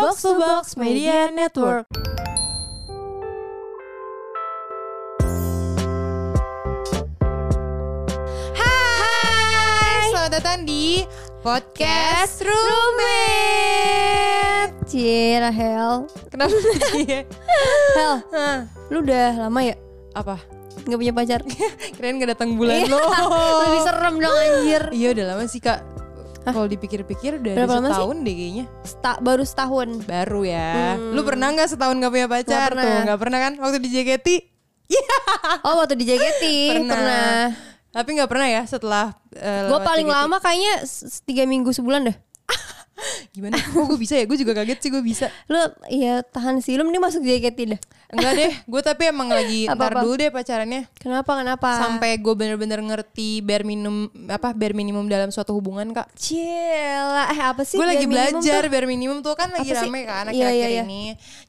Box to Box Media Network. Hai, selamat datang di podcast Roommate. Cie Rahel. Kenapa tadi ya? Hel, lu udah lama ya Apa? nggak punya pacar? Keren gak datang bulan Iya, lo? Lebih serem dong anjir. Iya udah lama sih kak. Kalau dipikir-pikir udah Berapa ada lama sih? setahun deh kayaknya. Sta- baru setahun. Baru ya. Lu pernah nggak setahun gak punya pacar? Hmm. Nggak pernah. Tuh nggak pernah kan? Waktu di JKT? Oh waktu di JKT pernah. Tapi nggak pernah ya setelah. uh, Gue lewat paling JKT. lama kayaknya tiga minggu sebulan dah. Gimana? Kok gue bisa ya? Gue juga kaget sih gue bisa. Lu ya tahan sih. Lu mending masuk JKT dah. Enggak deh, gue tapi emang lagi ntar dulu deh pacarannya. Kenapa kenapa? Sampai gue bener-bener ngerti bare minimum apa bare minimum dalam suatu hubungan kak. Cila, eh apa sih? Gue lagi belajar tuh? bare minimum tuh kan lagi Apa sih? rame kan Iya, akhir-akhir iya, iya. ini.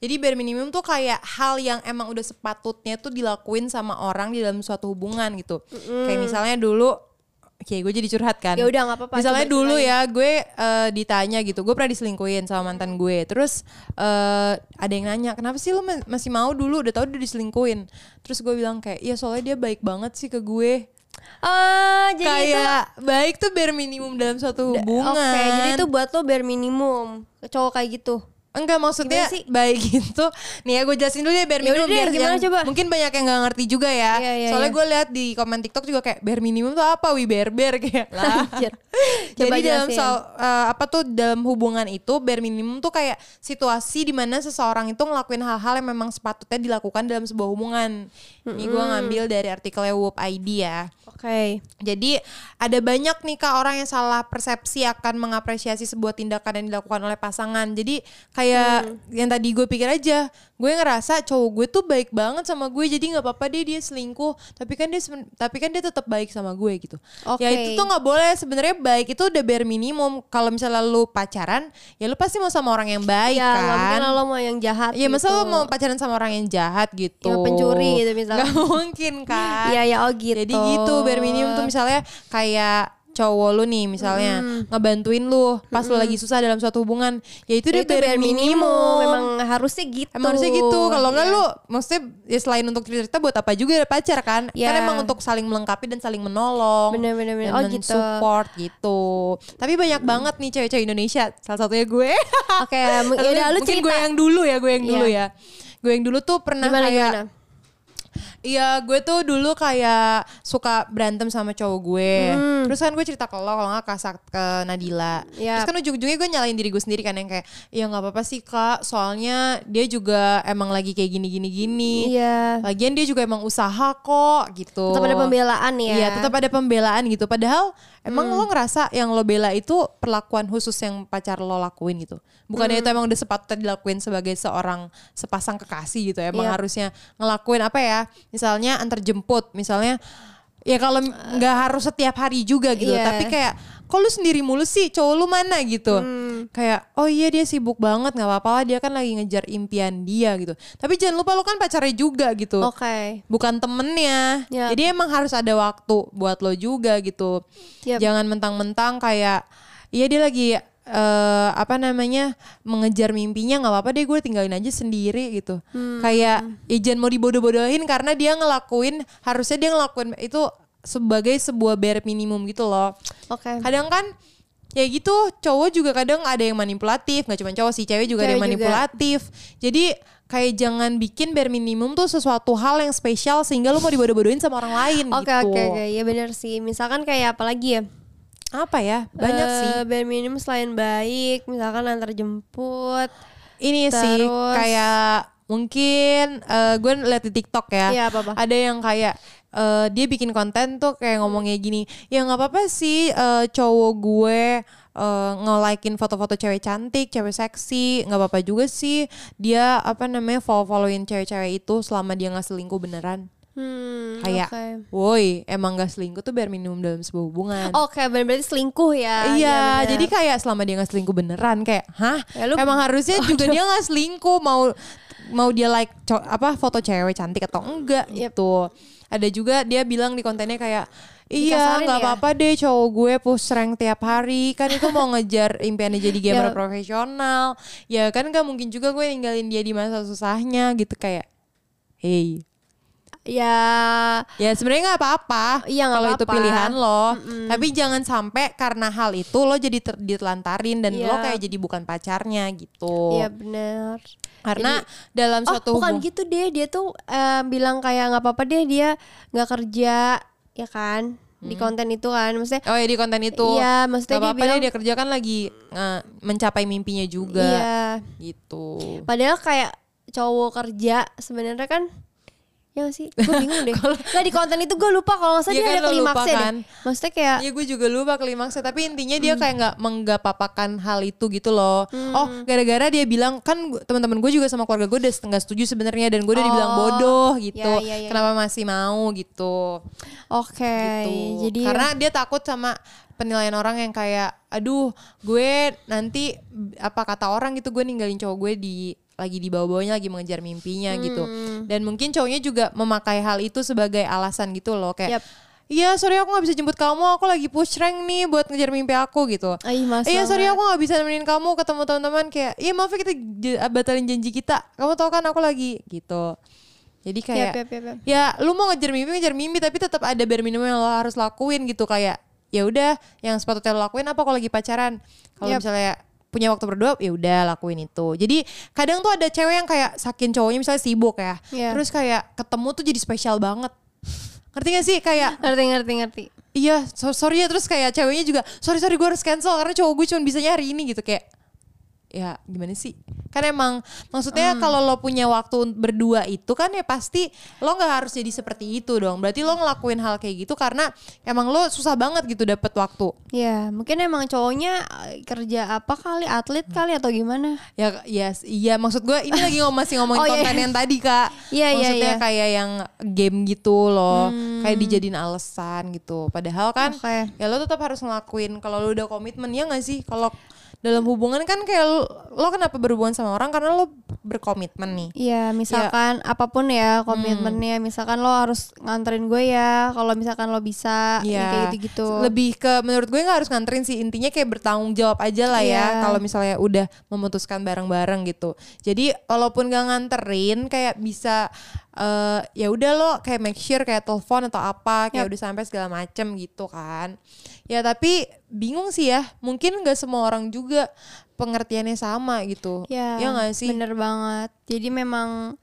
Jadi bare minimum tuh kayak hal yang emang udah sepatutnya tuh dilakuin sama orang di dalam suatu hubungan gitu. Kayak misalnya dulu Oke, gue jadi curhat kan. Ya udah, nggak apa-apa, Misalnya coba dulu ya, gue eh, ditanya gitu, gue pernah diselingkuhin sama mantan gue. Terus eh, ada yang nanya, kenapa sih lu ma- masih mau dulu? Udah tau udah diselingkuhin. Terus gue bilang kayak, iya soalnya dia baik banget sih ke gue. Ah, jadi itu kayak baik tuh bare minimum dalam suatu hubungan. Oke, jadi itu buat lo bare minimum. Cowok kayak gitu. Enggak maksudnya sih? baik gitu. Nih ya gue jelasin dulu ya bare minimum deh, biar gimana yang- coba? mungkin banyak yang nggak ngerti juga ya. Iya, iya, Soalnya iya. gue lihat di komen TikTok juga kayak bare minimum tuh apa? Wi bare bare kayak lah. Jadi dalam soal eh, apa tuh dalam hubungan itu bare minimum tuh kayak situasi di mana seseorang itu ngelakuin hal-hal yang memang sepatutnya dilakukan dalam sebuah hubungan. Ini gue ngambil dari artikelnya Whoop ID ya. Oke. Jadi ada banyak nih kak orang yang salah persepsi akan mengapresiasi sebuah tindakan yang dilakukan oleh pasangan. Jadi kayak yang tadi gue pikir aja, gue ngerasa cowok gue tuh baik banget sama gue, jadi nggak apa-apa deh dia selingkuh. Tapi kan dia tapi kan dia tetap baik sama gue gitu. Oke. Ya itu tuh nggak boleh. Sebenarnya baik itu udah bare minimum. Kalau misalnya lu pacaran, ya lu pasti mau sama orang yang baik Ya, nggak mungkin kan. lo mau yang jahat. Iya, masa gitu. lu mau pacaran sama orang yang jahat gitu? Yang pencuri gitu misalnya. Gak mungkin kan? Iya, ya, oh gitu. Jadi gitu, bare minimum tuh misalnya kayak cowok lu nih misalnya ngebantuin lu pas lu lagi susah dalam suatu hubungan ya itu Ya, dia bare minimum, Memang harusnya gitu. Emang harusnya gitu. Kalau enggak Iya. lu maksudnya ya selain untuk cerita buat apa juga ada pacar kan? Ya. Kan emang untuk saling melengkapi dan saling menolong. Bener, bener, bener. dan Oh, gitu. support gitu. Tapi banyak banget nih cewek-cewek Indonesia. Salah satunya gue. Oke, mu- Tapi yaudah lu cerita. gue yang dulu ya, gue yang Iya. dulu ya. Gue yang dulu tuh pernah Gimana kayak gimana? Iya gue tuh dulu kayak suka berantem sama cowok gue Terus kan gue cerita ke lo kalau gak kasar ke Nadila Yap. Terus kan ujung-ujungnya gue nyalain diri gue sendiri kan yang kayak Ya gak apa-apa sih kak soalnya dia juga emang lagi kayak gini-gini-gini Iya. Lagian dia juga emang usaha kok gitu Tetap ada pembelaan ya. Iya tetap ada pembelaan gitu Padahal emang Hmm. lo ngerasa yang lo bela itu perlakuan khusus yang pacar lo lakuin gitu Bukannya Hmm. itu emang udah sepatutnya dilakuin sebagai seorang sepasang kekasih gitu ya Emang Iya. harusnya ngelakuin apa ya Misalnya antar jemput Misalnya ya kalau nggak harus setiap hari juga gitu Iya. Tapi kayak kok lu sendiri mulu sih cowok lu mana gitu Hmm. Kayak oh iya dia sibuk banget nggak apa-apa lah dia kan lagi ngejar impian dia gitu Tapi jangan lupa lu kan pacarnya juga gitu Oke. bukan temennya. Yap. Jadi emang harus ada waktu buat lo juga gitu. Yap. Jangan mentang-mentang kayak iya dia lagi eh apa namanya mengejar mimpinya nggak apa-apa deh gue tinggalin aja sendiri gitu. Hmm. Kayak ya jangan mau dibodoh-bodohin karena dia ngelakuin harusnya dia ngelakuin itu sebagai sebuah bare minimum gitu loh. Oke. Kadang kan ya gitu cowok juga kadang ada yang manipulatif nggak cuma cowok sih cewek juga ada Cewek yang juga. manipulatif jadi kayak jangan bikin bare minimum tuh sesuatu hal yang spesial sehingga lu mau dibodoh-bodohin sama orang lain Oke gitu oke oke ya benar sih. Misalkan kayak apa lagi ya? Apa ya banyak Eh, sih bare minimum selain baik, misalkan antar jemput. ini sih terus- kayak mungkin eh, gue liat di TikTok ya Iya, apa-apa? ada yang kayak eh, dia bikin konten tuh kayak ngomongnya gini ya nggak apa-apa sih eh, cowok gue eh, nge-likein foto-foto cewek cantik, cewek seksi, nggak apa-apa juga sih dia apa namanya follow-followin cewek-cewek itu selama dia nggak selingkuh beneran. Hmm, Kayak, oke. woi emang gak selingkuh tuh bare minimum dalam sebuah hubungan. Oke, berarti selingkuh ya. Iya, benar. jadi kayak selama dia nggak selingkuh beneran kayak, hah? Ya, lu- Emang harusnya juga dia nggak selingkuh mau mau dia like co- apa foto cewek cantik atau enggak Yep. gitu. Ada juga dia bilang di kontennya kayak Iya nggak ya? apa-apa deh cowok gue push rank tiap hari Kan itu mau ngejar impiannya jadi gamer Ya. profesional Ya kan gak mungkin juga gue ninggalin dia di masa susahnya gitu kayak Hey Ya Ya sebenarnya nggak apa-apa Iya, kalau itu pilihan lo. Tapi jangan sampai karena hal itu lo jadi ter- ditelantarin dan lo Iya. kayak jadi bukan pacarnya gitu. Iya bener Karena dalam Oh suatu bukan hubung- gitu deh Dia tuh eh, bilang kayak nggak apa-apa deh Dia nggak kerja Ya kan Di konten itu kan Maksudnya Oh ya di konten itu. Iya, maksudnya Gak dia apa-apa bilang- dia kerja kan lagi eh, mencapai mimpinya juga. Iya Gitu. Padahal kayak cowok kerja sebenarnya kan Ya nggak sih? Gue bingung deh Nggak di konten itu gue lupa Kalau nggak salah Iya dia kan, ada klimaksnya kan? deh Maksudnya kayak Iya gue juga lupa klimaksnya Tapi intinya dia Hmm. kayak nggak menggapapakan hal itu gitu loh Oh gara-gara dia bilang Kan teman-teman gue juga sama keluarga gue udah setengah setuju sebenarnya Dan gue udah dibilang Oh, bodoh gitu iya, iya, iya. Kenapa masih mau gitu Oke gitu. Jadi Karena dia takut sama penilaian orang yang kayak aduh gue nanti apa kata orang gitu gue ninggalin cowok gue di lagi di bawah-bawahnya lagi mengejar mimpinya gitu Hmm. dan mungkin cowoknya juga memakai hal itu sebagai alasan gitu loh kayak Yap. Iya sorry aku gak bisa jemput kamu Aku lagi push rank nih buat ngejar mimpi aku gitu Iya sorry aku gak bisa nemenin kamu ketemu teman-teman Kayak iya maaf ya kita batalin janji kita Kamu tau kan aku lagi gitu Jadi kayak yap, yap, yap. ya lu mau ngejar mimpi ngejar mimpi tapi tetap ada bare minimum yang lo harus lakuin gitu kayak ya udah yang sepatutnya lo lakuin apa kalau lagi pacaran kalau Yap. misalnya punya waktu berdua ya udah lakuin itu. Jadi kadang tuh ada cewek yang kayak saking cowoknya misalnya sibuk ya Iya. terus kayak ketemu tuh jadi spesial banget. Ngerti gak sih? Kayak Ngerti ngerti ngerti. Iya so- sorry ya terus kayak ceweknya juga sorry sorry gue harus cancel karena cowok gue cuma bisa hari ini gitu. Kayak ya gimana sih? Kan emang maksudnya kalau lo punya waktu berdua itu kan ya pasti lo nggak harus jadi seperti itu dong. Berarti lo ngelakuin hal kayak gitu karena emang lo susah banget gitu dapet waktu. Ya mungkin emang cowoknya eh, kerja apa kali Atlet kali atau gimana? Ya ya iya maksud gue ini lagi ngom masih ngomongin Oh, iya. konten yang tadi kak. Iya, iya, maksudnya iya. kayak yang game gitu loh kayak dijadiin alasan gitu. Padahal kan Oke. ya lo tetap harus ngelakuin. Kalau lo udah komitmen ya nggak sih? Kalau dalam hubungan kan kayak lo, lo kenapa berhubungan sama orang karena lo berkomitmen nih Iya misalkan apa pun ya komitmennya Misalkan lo harus nganterin gue ya Kalau misalkan lo bisa ya, Iya. kayak gitu-gitu Lebih ke menurut gue nggak harus nganterin sih intinya kayak bertanggung jawab aja lah ya Iya. kalau misalnya udah memutuskan bareng-bareng gitu. Jadi walaupun gak nganterin kayak bisa eh ya udah lo kayak make sure kayak telepon atau apa kayak Yap. udah sampai segala macem gitu kan. Ya tapi bingung sih ya mungkin nggak semua orang juga pengertiannya sama gitu. Ya, ya nggak sih? Bener banget Jadi memang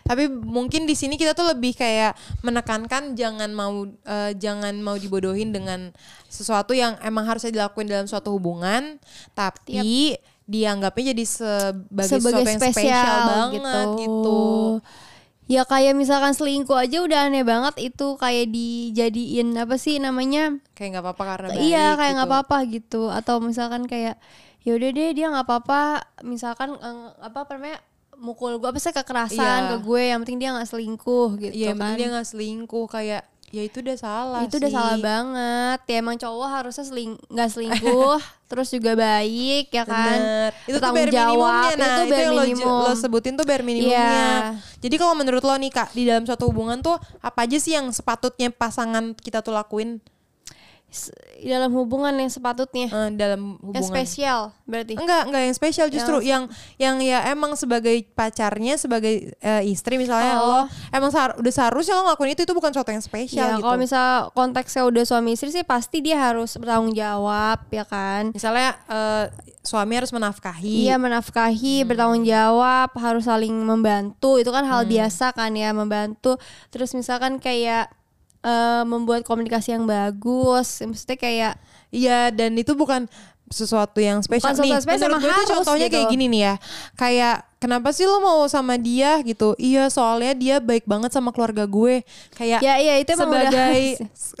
Tapi mungkin di sini kita tuh lebih kayak menekankan jangan mau eh, jangan mau dibodohin dengan sesuatu yang emang harusnya dilakuin dalam suatu hubungan, tapi dianggapnya jadi sebagai, sebagai sesuatu yang spesial, spesial banget gitu. Ya kayak misalkan selingkuh aja udah aneh banget itu kayak dijadiin apa sih namanya? Kayak nggak apa-apa karena baik. iya kayak nggak gitu. apa-apa gitu atau misalkan kayak ya udah deh dia nggak apa-apa misalkan eh, apa namanya mukul gue apa sih kekerasan Iya. ke gue yang penting dia nggak selingkuh gitu Iya, kan. dia nggak selingkuh kayak ya itu udah salah itu udah sih. salah banget ya emang cowok harusnya seling nggak selingkuh terus juga baik ya kan Bener. Itu tuh bare jawab, nah itu itu, bare yang lo, minimum. lo sebutin tuh bare minimumnya. Iya. Jadi kalau menurut lo nih kak di dalam suatu hubungan tuh apa aja sih yang sepatutnya pasangan kita tuh lakuin dalam hubungan yang sepatutnya eh, dalam yang hubungan? spesial berarti Enggak, enggak yang spesial justru yang yang, ya emang sebagai pacarnya sebagai eh, istri misalnya lo Oh. emang sehar- udah seharusnya lo ngelakuin itu itu bukan sesuatu yang spesial ya gitu. kalau misal konteksnya udah suami istri sih pasti dia harus bertanggung jawab ya kan misalnya eh, suami harus menafkahi. Iya menafkahi, bertanggung jawab, harus saling membantu. Itu kan Hmm. hal biasa kan ya membantu. Terus misalkan kayak eh, membuat komunikasi yang bagus, maksudnya kayak Iya, dan itu bukan sesuatu yang spesial Bukan nih. sesuatu spesial, menurut gue harus contohnya gitu. kayak gini nih ya. Kayak kenapa sih lo mau sama dia gitu? Iya, soalnya dia baik banget sama keluarga gue. Kayak ya iya itu udah sebagai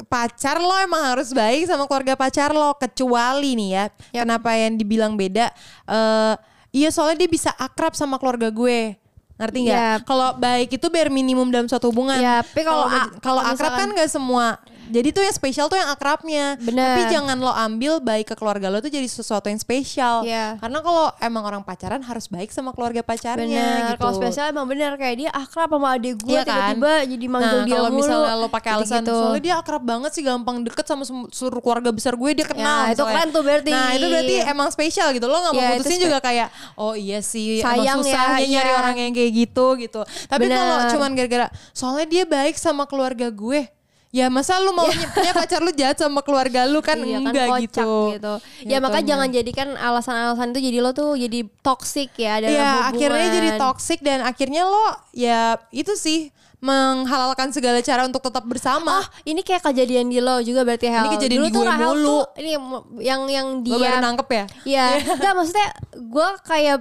pacar lo emang harus baik sama keluarga pacar lo kecuali nih ya. Kenapa yang dibilang beda? Eh iya, soalnya dia bisa akrab sama keluarga gue. Ngerti nggak? Yap. Kalau baik itu bare minimum dalam suatu hubungan. Ya, tapi kalau kalau akrab kan nggak semua jadi tuh yang spesial tuh yang akrabnya. Bener. Tapi jangan lo ambil baik ke keluarga lo tuh jadi sesuatu yang spesial. Iya. Karena kalau emang orang pacaran harus baik sama keluarga pacarnya Bener, gitu. kalau spesial emang bener kayak dia akrab sama adik gue kan? tiba-tiba jadi manggil nah, dia kalau misalnya lo pakai alasan gitu-gitu. soalnya dia akrab banget sih gampang deket sama seluruh keluarga besar gue dia kenal. Ya, itu keren tuh berarti. Nah itu berarti emang spesial gitu. Lo nggak mau Ya, putusin juga kayak oh iya sih Sayang emang susah ya, ya, nyari iya. orang yang kayak gitu gitu. Tapi kalau cuman gara-gara soalnya dia baik sama keluarga gue. Ya masa lu mau punya pacar lu jahat sama keluarga lu kan Iya enggak kocak gitu. gitu. Ya makanya jangan jadikan alasan-alasan itu jadi lo tuh jadi toxic ya dalam Ya hubungan. akhirnya jadi toxic dan akhirnya lo ya itu sih menghalalkan segala cara untuk tetap bersama. Oh, ini kayak kejadian di lo juga berarti Hel. Ini kejadian Dulu di tuh gue Rahel mulu. tuh ini yang yang Lo baru dia nangkep ya? Iya, enggak maksudnya gue kayak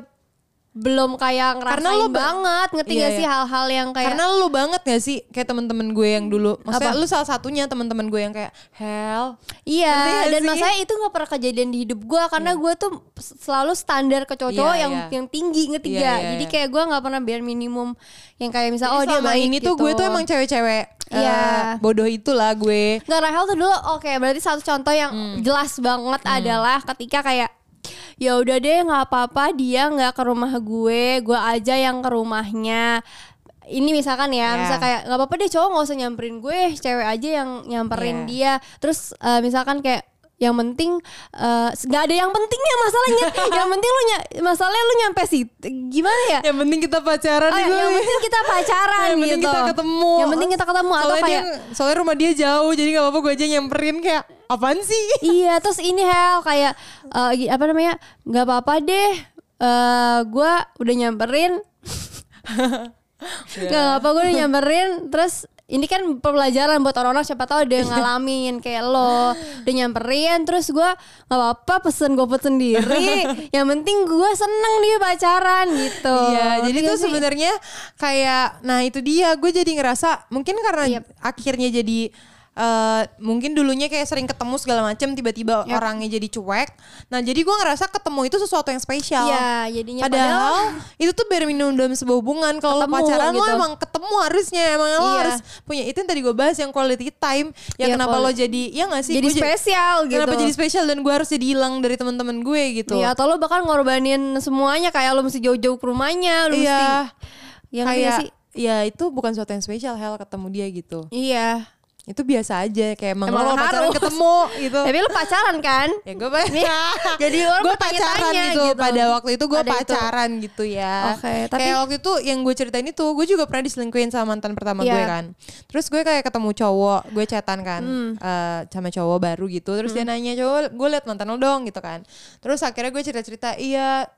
belum kayak ngerasain Karena lo ba- banget ngerti Iya, gak iya. sih hal-hal yang kayak Karena lu banget gak sih kayak temen-temen gue yang dulu. Maksudnya Apa? lu salah satunya temen-temen gue yang kayak hell. Iya, dan sih? masalahnya itu nggak pernah kejadian di hidup gue karena gue tuh selalu standar ke cowok-cowok Iya, yang iya. yang tinggi ngerti Iya, gak? iya, Jadi iya. kayak gue nggak pernah biar minimum yang kayak misal Jadi oh dia baik ini tuh gitu. gue tuh emang cewek-cewek Iya. eh, bodoh itulah gue. Nggak Rahel tuh dulu oke berarti satu contoh yang Hmm. jelas banget adalah ketika kayak ya udah deh nggak apa-apa dia nggak ke rumah gue gue aja yang ke rumahnya ini misalkan ya Ya. misal kayak nggak apa-apa deh cowok nggak usah nyamperin gue cewek aja yang nyamperin Ya. dia terus eh, misalkan kayak yang penting eh, nggak ada yang pentingnya masalahnya yang penting lu ny- masalahnya lu nyampe sih gimana ya Yang penting kita pacaran Oh, ya, yang penting kita pacaran yang gitu penting kita ketemu. yang penting kita ketemu atau soalnya kayak dia, soalnya rumah dia jauh jadi nggak apa-apa gue aja nyamperin kayak apaan sih? iya terus ini Hel kayak gi- apa namanya nggak apa-apa deh. Eh gue udah nyamperin. Nggak apa gue udah nyamperin. Terus ini kan pembelajaran buat orang-orang siapa tahu ada yang ngalamin kayak lo. Udah nyamperin terus gue nggak apa-apa pesen gue pesen sendiri. Yang penting gue seneng dia pacaran gitu. Iya, jadi Ngerti tuh gak sebenarnya kayak, nah itu dia, gue jadi ngerasa mungkin karena Yep. akhirnya jadi eh, mungkin dulunya kayak sering ketemu segala macam, tiba-tiba Yep. orangnya jadi cuek. Nah jadi gue ngerasa ketemu itu sesuatu yang spesial. Iya, jadinya Padahal itu tuh bare minimum dalam sebuah hubungan. Kalau lo pacaran lo gitu. emang ketemu harusnya, emang lo Iya. harus punya itu yang tadi gue bahas yang quality time. Ya Iya, kenapa lo jadi, ya gak sih? jadi Gua spesial gitu Kenapa jadi spesial dan gue harus jadi hilang dari teman-teman gue gitu. Iya, atau lo bahkan ngorbanin semuanya kayak lo mesti jauh-jauh ke rumahnya, lo Iya. mesti yang kayak sih. ya itu bukan sesuatu yang spesial hell ketemu dia gitu Iya. Itu biasa aja kayak emang, Emang lo pacaran ketemu gitu Tapi lo pacaran kan? ya gue Jadi orang gue pacaran gitu. gitu. pada waktu itu gue Pada itu. pacaran gitu ya Oke, tapi- kayak waktu itu yang gue ceritain itu gue juga pernah diselingkuhin sama mantan pertama Iya. gue kan terus gue kayak ketemu cowok gue chatan kan Hmm. eh, sama cowok baru gitu terus dia nanya cowok gue liat mantan lo dong gitu kan terus akhirnya gue cerita cerita iya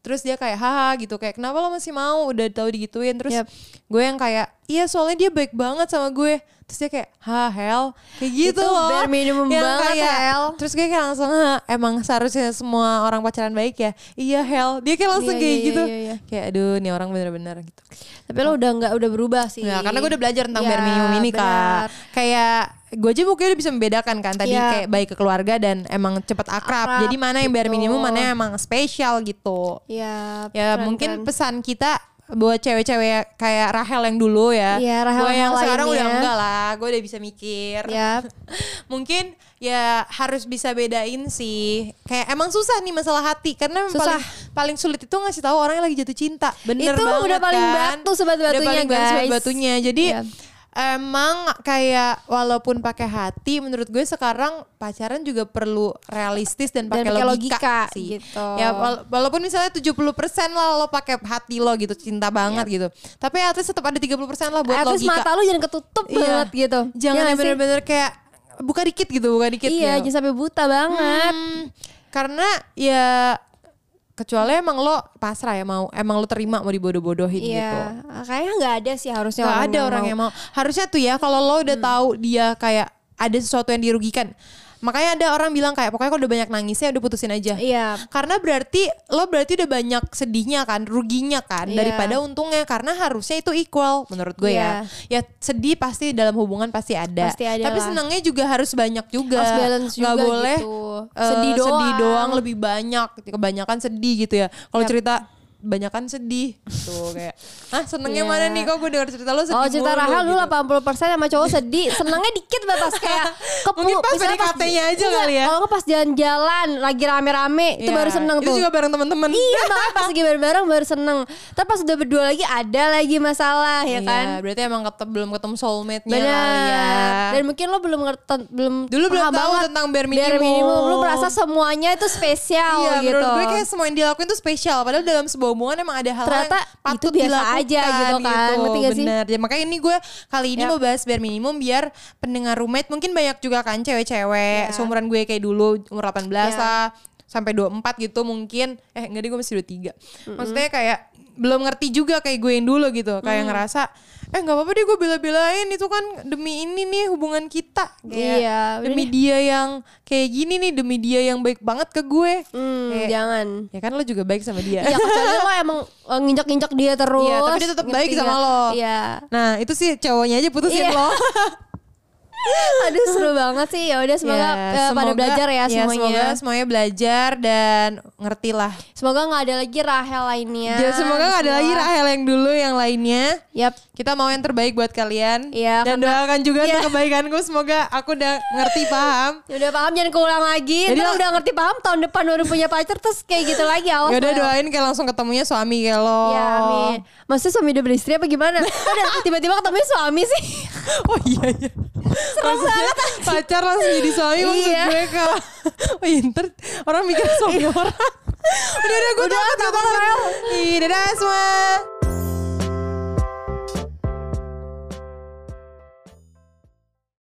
terus dia kayak haha gitu kayak kenapa lo masih mau udah tahu digituin terus Yep. gue yang kayak iya soalnya dia baik banget sama gue terus dia kayak ha hell kayak gitu Itu loh bare minimum Yang banget, kayak- Hel. terus gue kayak langsung "Hah, emang seharusnya semua orang pacaran baik ya iya hell dia kayak langsung Iya, kayak iya, gitu iya, iya. kayak aduh nih orang bener-bener gitu Tapi lo udah nggak udah berubah sih. Karena gue udah belajar tentang bare minimum ini kak. Kayak gue aja mungkin udah bisa membedakan kan tadi Iya. kayak baik ke keluarga dan emang cepet akrab. Akrab, Jadi mana yang bare gitu. minimum, mana yang emang spesial gitu. Iya. Ya keren, mungkin keren. pesan kita buat cewek-cewek kayak Rahel yang dulu ya. Iya, Rahel Gue yang sekarang udah enggak lah. Gue udah bisa mikir. Ya. mungkin ya harus bisa bedain sih. Kayak emang susah nih masalah hati karena Susah. paling paling sulit itu ngasih tahu orang yang lagi jatuh cinta. Bener Itu banget udah paling kan? batu sebat-batunya, Udah paling guys. sebat-batunya. Jadi Iya. Emang kayak walaupun pakai hati menurut gue sekarang pacaran juga perlu realistis dan pakai logika, logika, sih. gitu. Ya wala- walaupun misalnya 70% lah lo pakai hati lo gitu, cinta banget gitu. Tapi at least tetap ada 30% lah buat At least logika. mata lo jangan ketutup Iya. banget gitu. Jangan Ya bener-bener kayak buka dikit gitu, buka dikit Iya, ya. jangan sampai buta banget. Hmm, karena ya kecuali emang lo pasrah ya mau emang lo terima mau dibodoh-bodohin gitu. Iya, kayaknya nggak ada sih harusnya Gak ada orang yang mau. Harusnya tuh ya kalau lo udah tahu dia kayak ada sesuatu yang dirugikan. Makanya ada orang bilang kayak pokoknya kalau udah banyak nangisnya udah putusin aja. Iya. Karena berarti lo berarti udah banyak sedihnya kan, ruginya kan Iya. daripada untungnya karena harusnya itu equal menurut gue ya. Ya sedih pasti dalam hubungan pasti ada. Pasti ada Tapi lah. senangnya juga harus banyak juga. Harus balance juga boleh gitu. eh, Sedih doang. sedih doang lebih banyak. Kebanyakan sedih gitu ya. Kalau Yap. cerita banyakan sedih tuh kayak ah senengnya Iya. mana nih kok gue denger cerita lo sedih Oh cerita mulu," Rahel dulu gitu. 80% sama cowok sedih Senengnya dikit batas kayak kepu Mungkin pas PDKT-nya aja Enggak, kali ya. Kalau pas jalan-jalan Lagi rame-rame Itu Iya. baru seneng itu tuh juga bareng temen-temen Iya makanya pas lagi bareng-bareng baru seneng Tapi pas udah berdua lagi ada lagi masalah ya Iya, kan berarti emang belum ketemu soulmate-nya kali ya. Dan mungkin lo belum ngerti belum Dulu belum tahu banget tentang bare minimum. Lo merasa semuanya itu spesial Iya, gitu. menurut gue kayak semua yang dilakuin tuh spesial. Padahal dalam sebuah hubungan emang ada hal Ternyata yang patut itu biasa dilakukan aja gitu kan. Ngerti gak sih? Bener. Ya, makanya ini gue kali ini Yap. mau bahas bare minimum biar pendengar roommate mungkin banyak juga kan cewek-cewek Ya. seumuran gue kayak dulu umur 18 Ya. lah sampai 24 gitu mungkin eh enggak deh gue masih 23 maksudnya kayak belum ngerti juga kayak gue yang dulu gitu kayak Mm. ngerasa eh nggak apa-apa deh gue bela-belain itu kan demi ini nih hubungan kita kayak Iya, demi dia yang kayak gini nih demi dia yang baik banget ke gue Hmm, Kayak, jangan. ya kan lo juga baik sama dia Iya kecuali lo emang eh, nginjak-nginjak dia terus. Iya, tapi dia tetap baik sama lo. Iya. nah itu sih cowoknya aja putusin Iya. lo Aduh seru banget sih. Ya udah semoga Ya, eh, pada belajar ya semuanya. semoga semuanya belajar dan ngerti lah Semoga nggak ada lagi Rahel lainnya. Ya, semoga gak ada lagi Rahel yang dulu yang lainnya Yap. kita mau yang terbaik buat kalian Iya, dan karena- doakan juga Iya. untuk kebaikanku semoga aku udah ngerti paham Ya udah paham jangan keulang lagi. Jadi Ntar udah ngerti paham tahun depan baru punya pacar terus kayak gitu lagi awas. ya udah doain kayak langsung ketemunya suami kayak lo Ya amin. Maksudnya suami udah beristri apa gimana? Udah tiba-tiba ketemunya suami sih? oh iya iya Maksudnya pacar langsung jadi suami maksud Iya. gue kalau oh iya ntar orang mikir suami orang. Udah udah gue Udah, takut dadah semua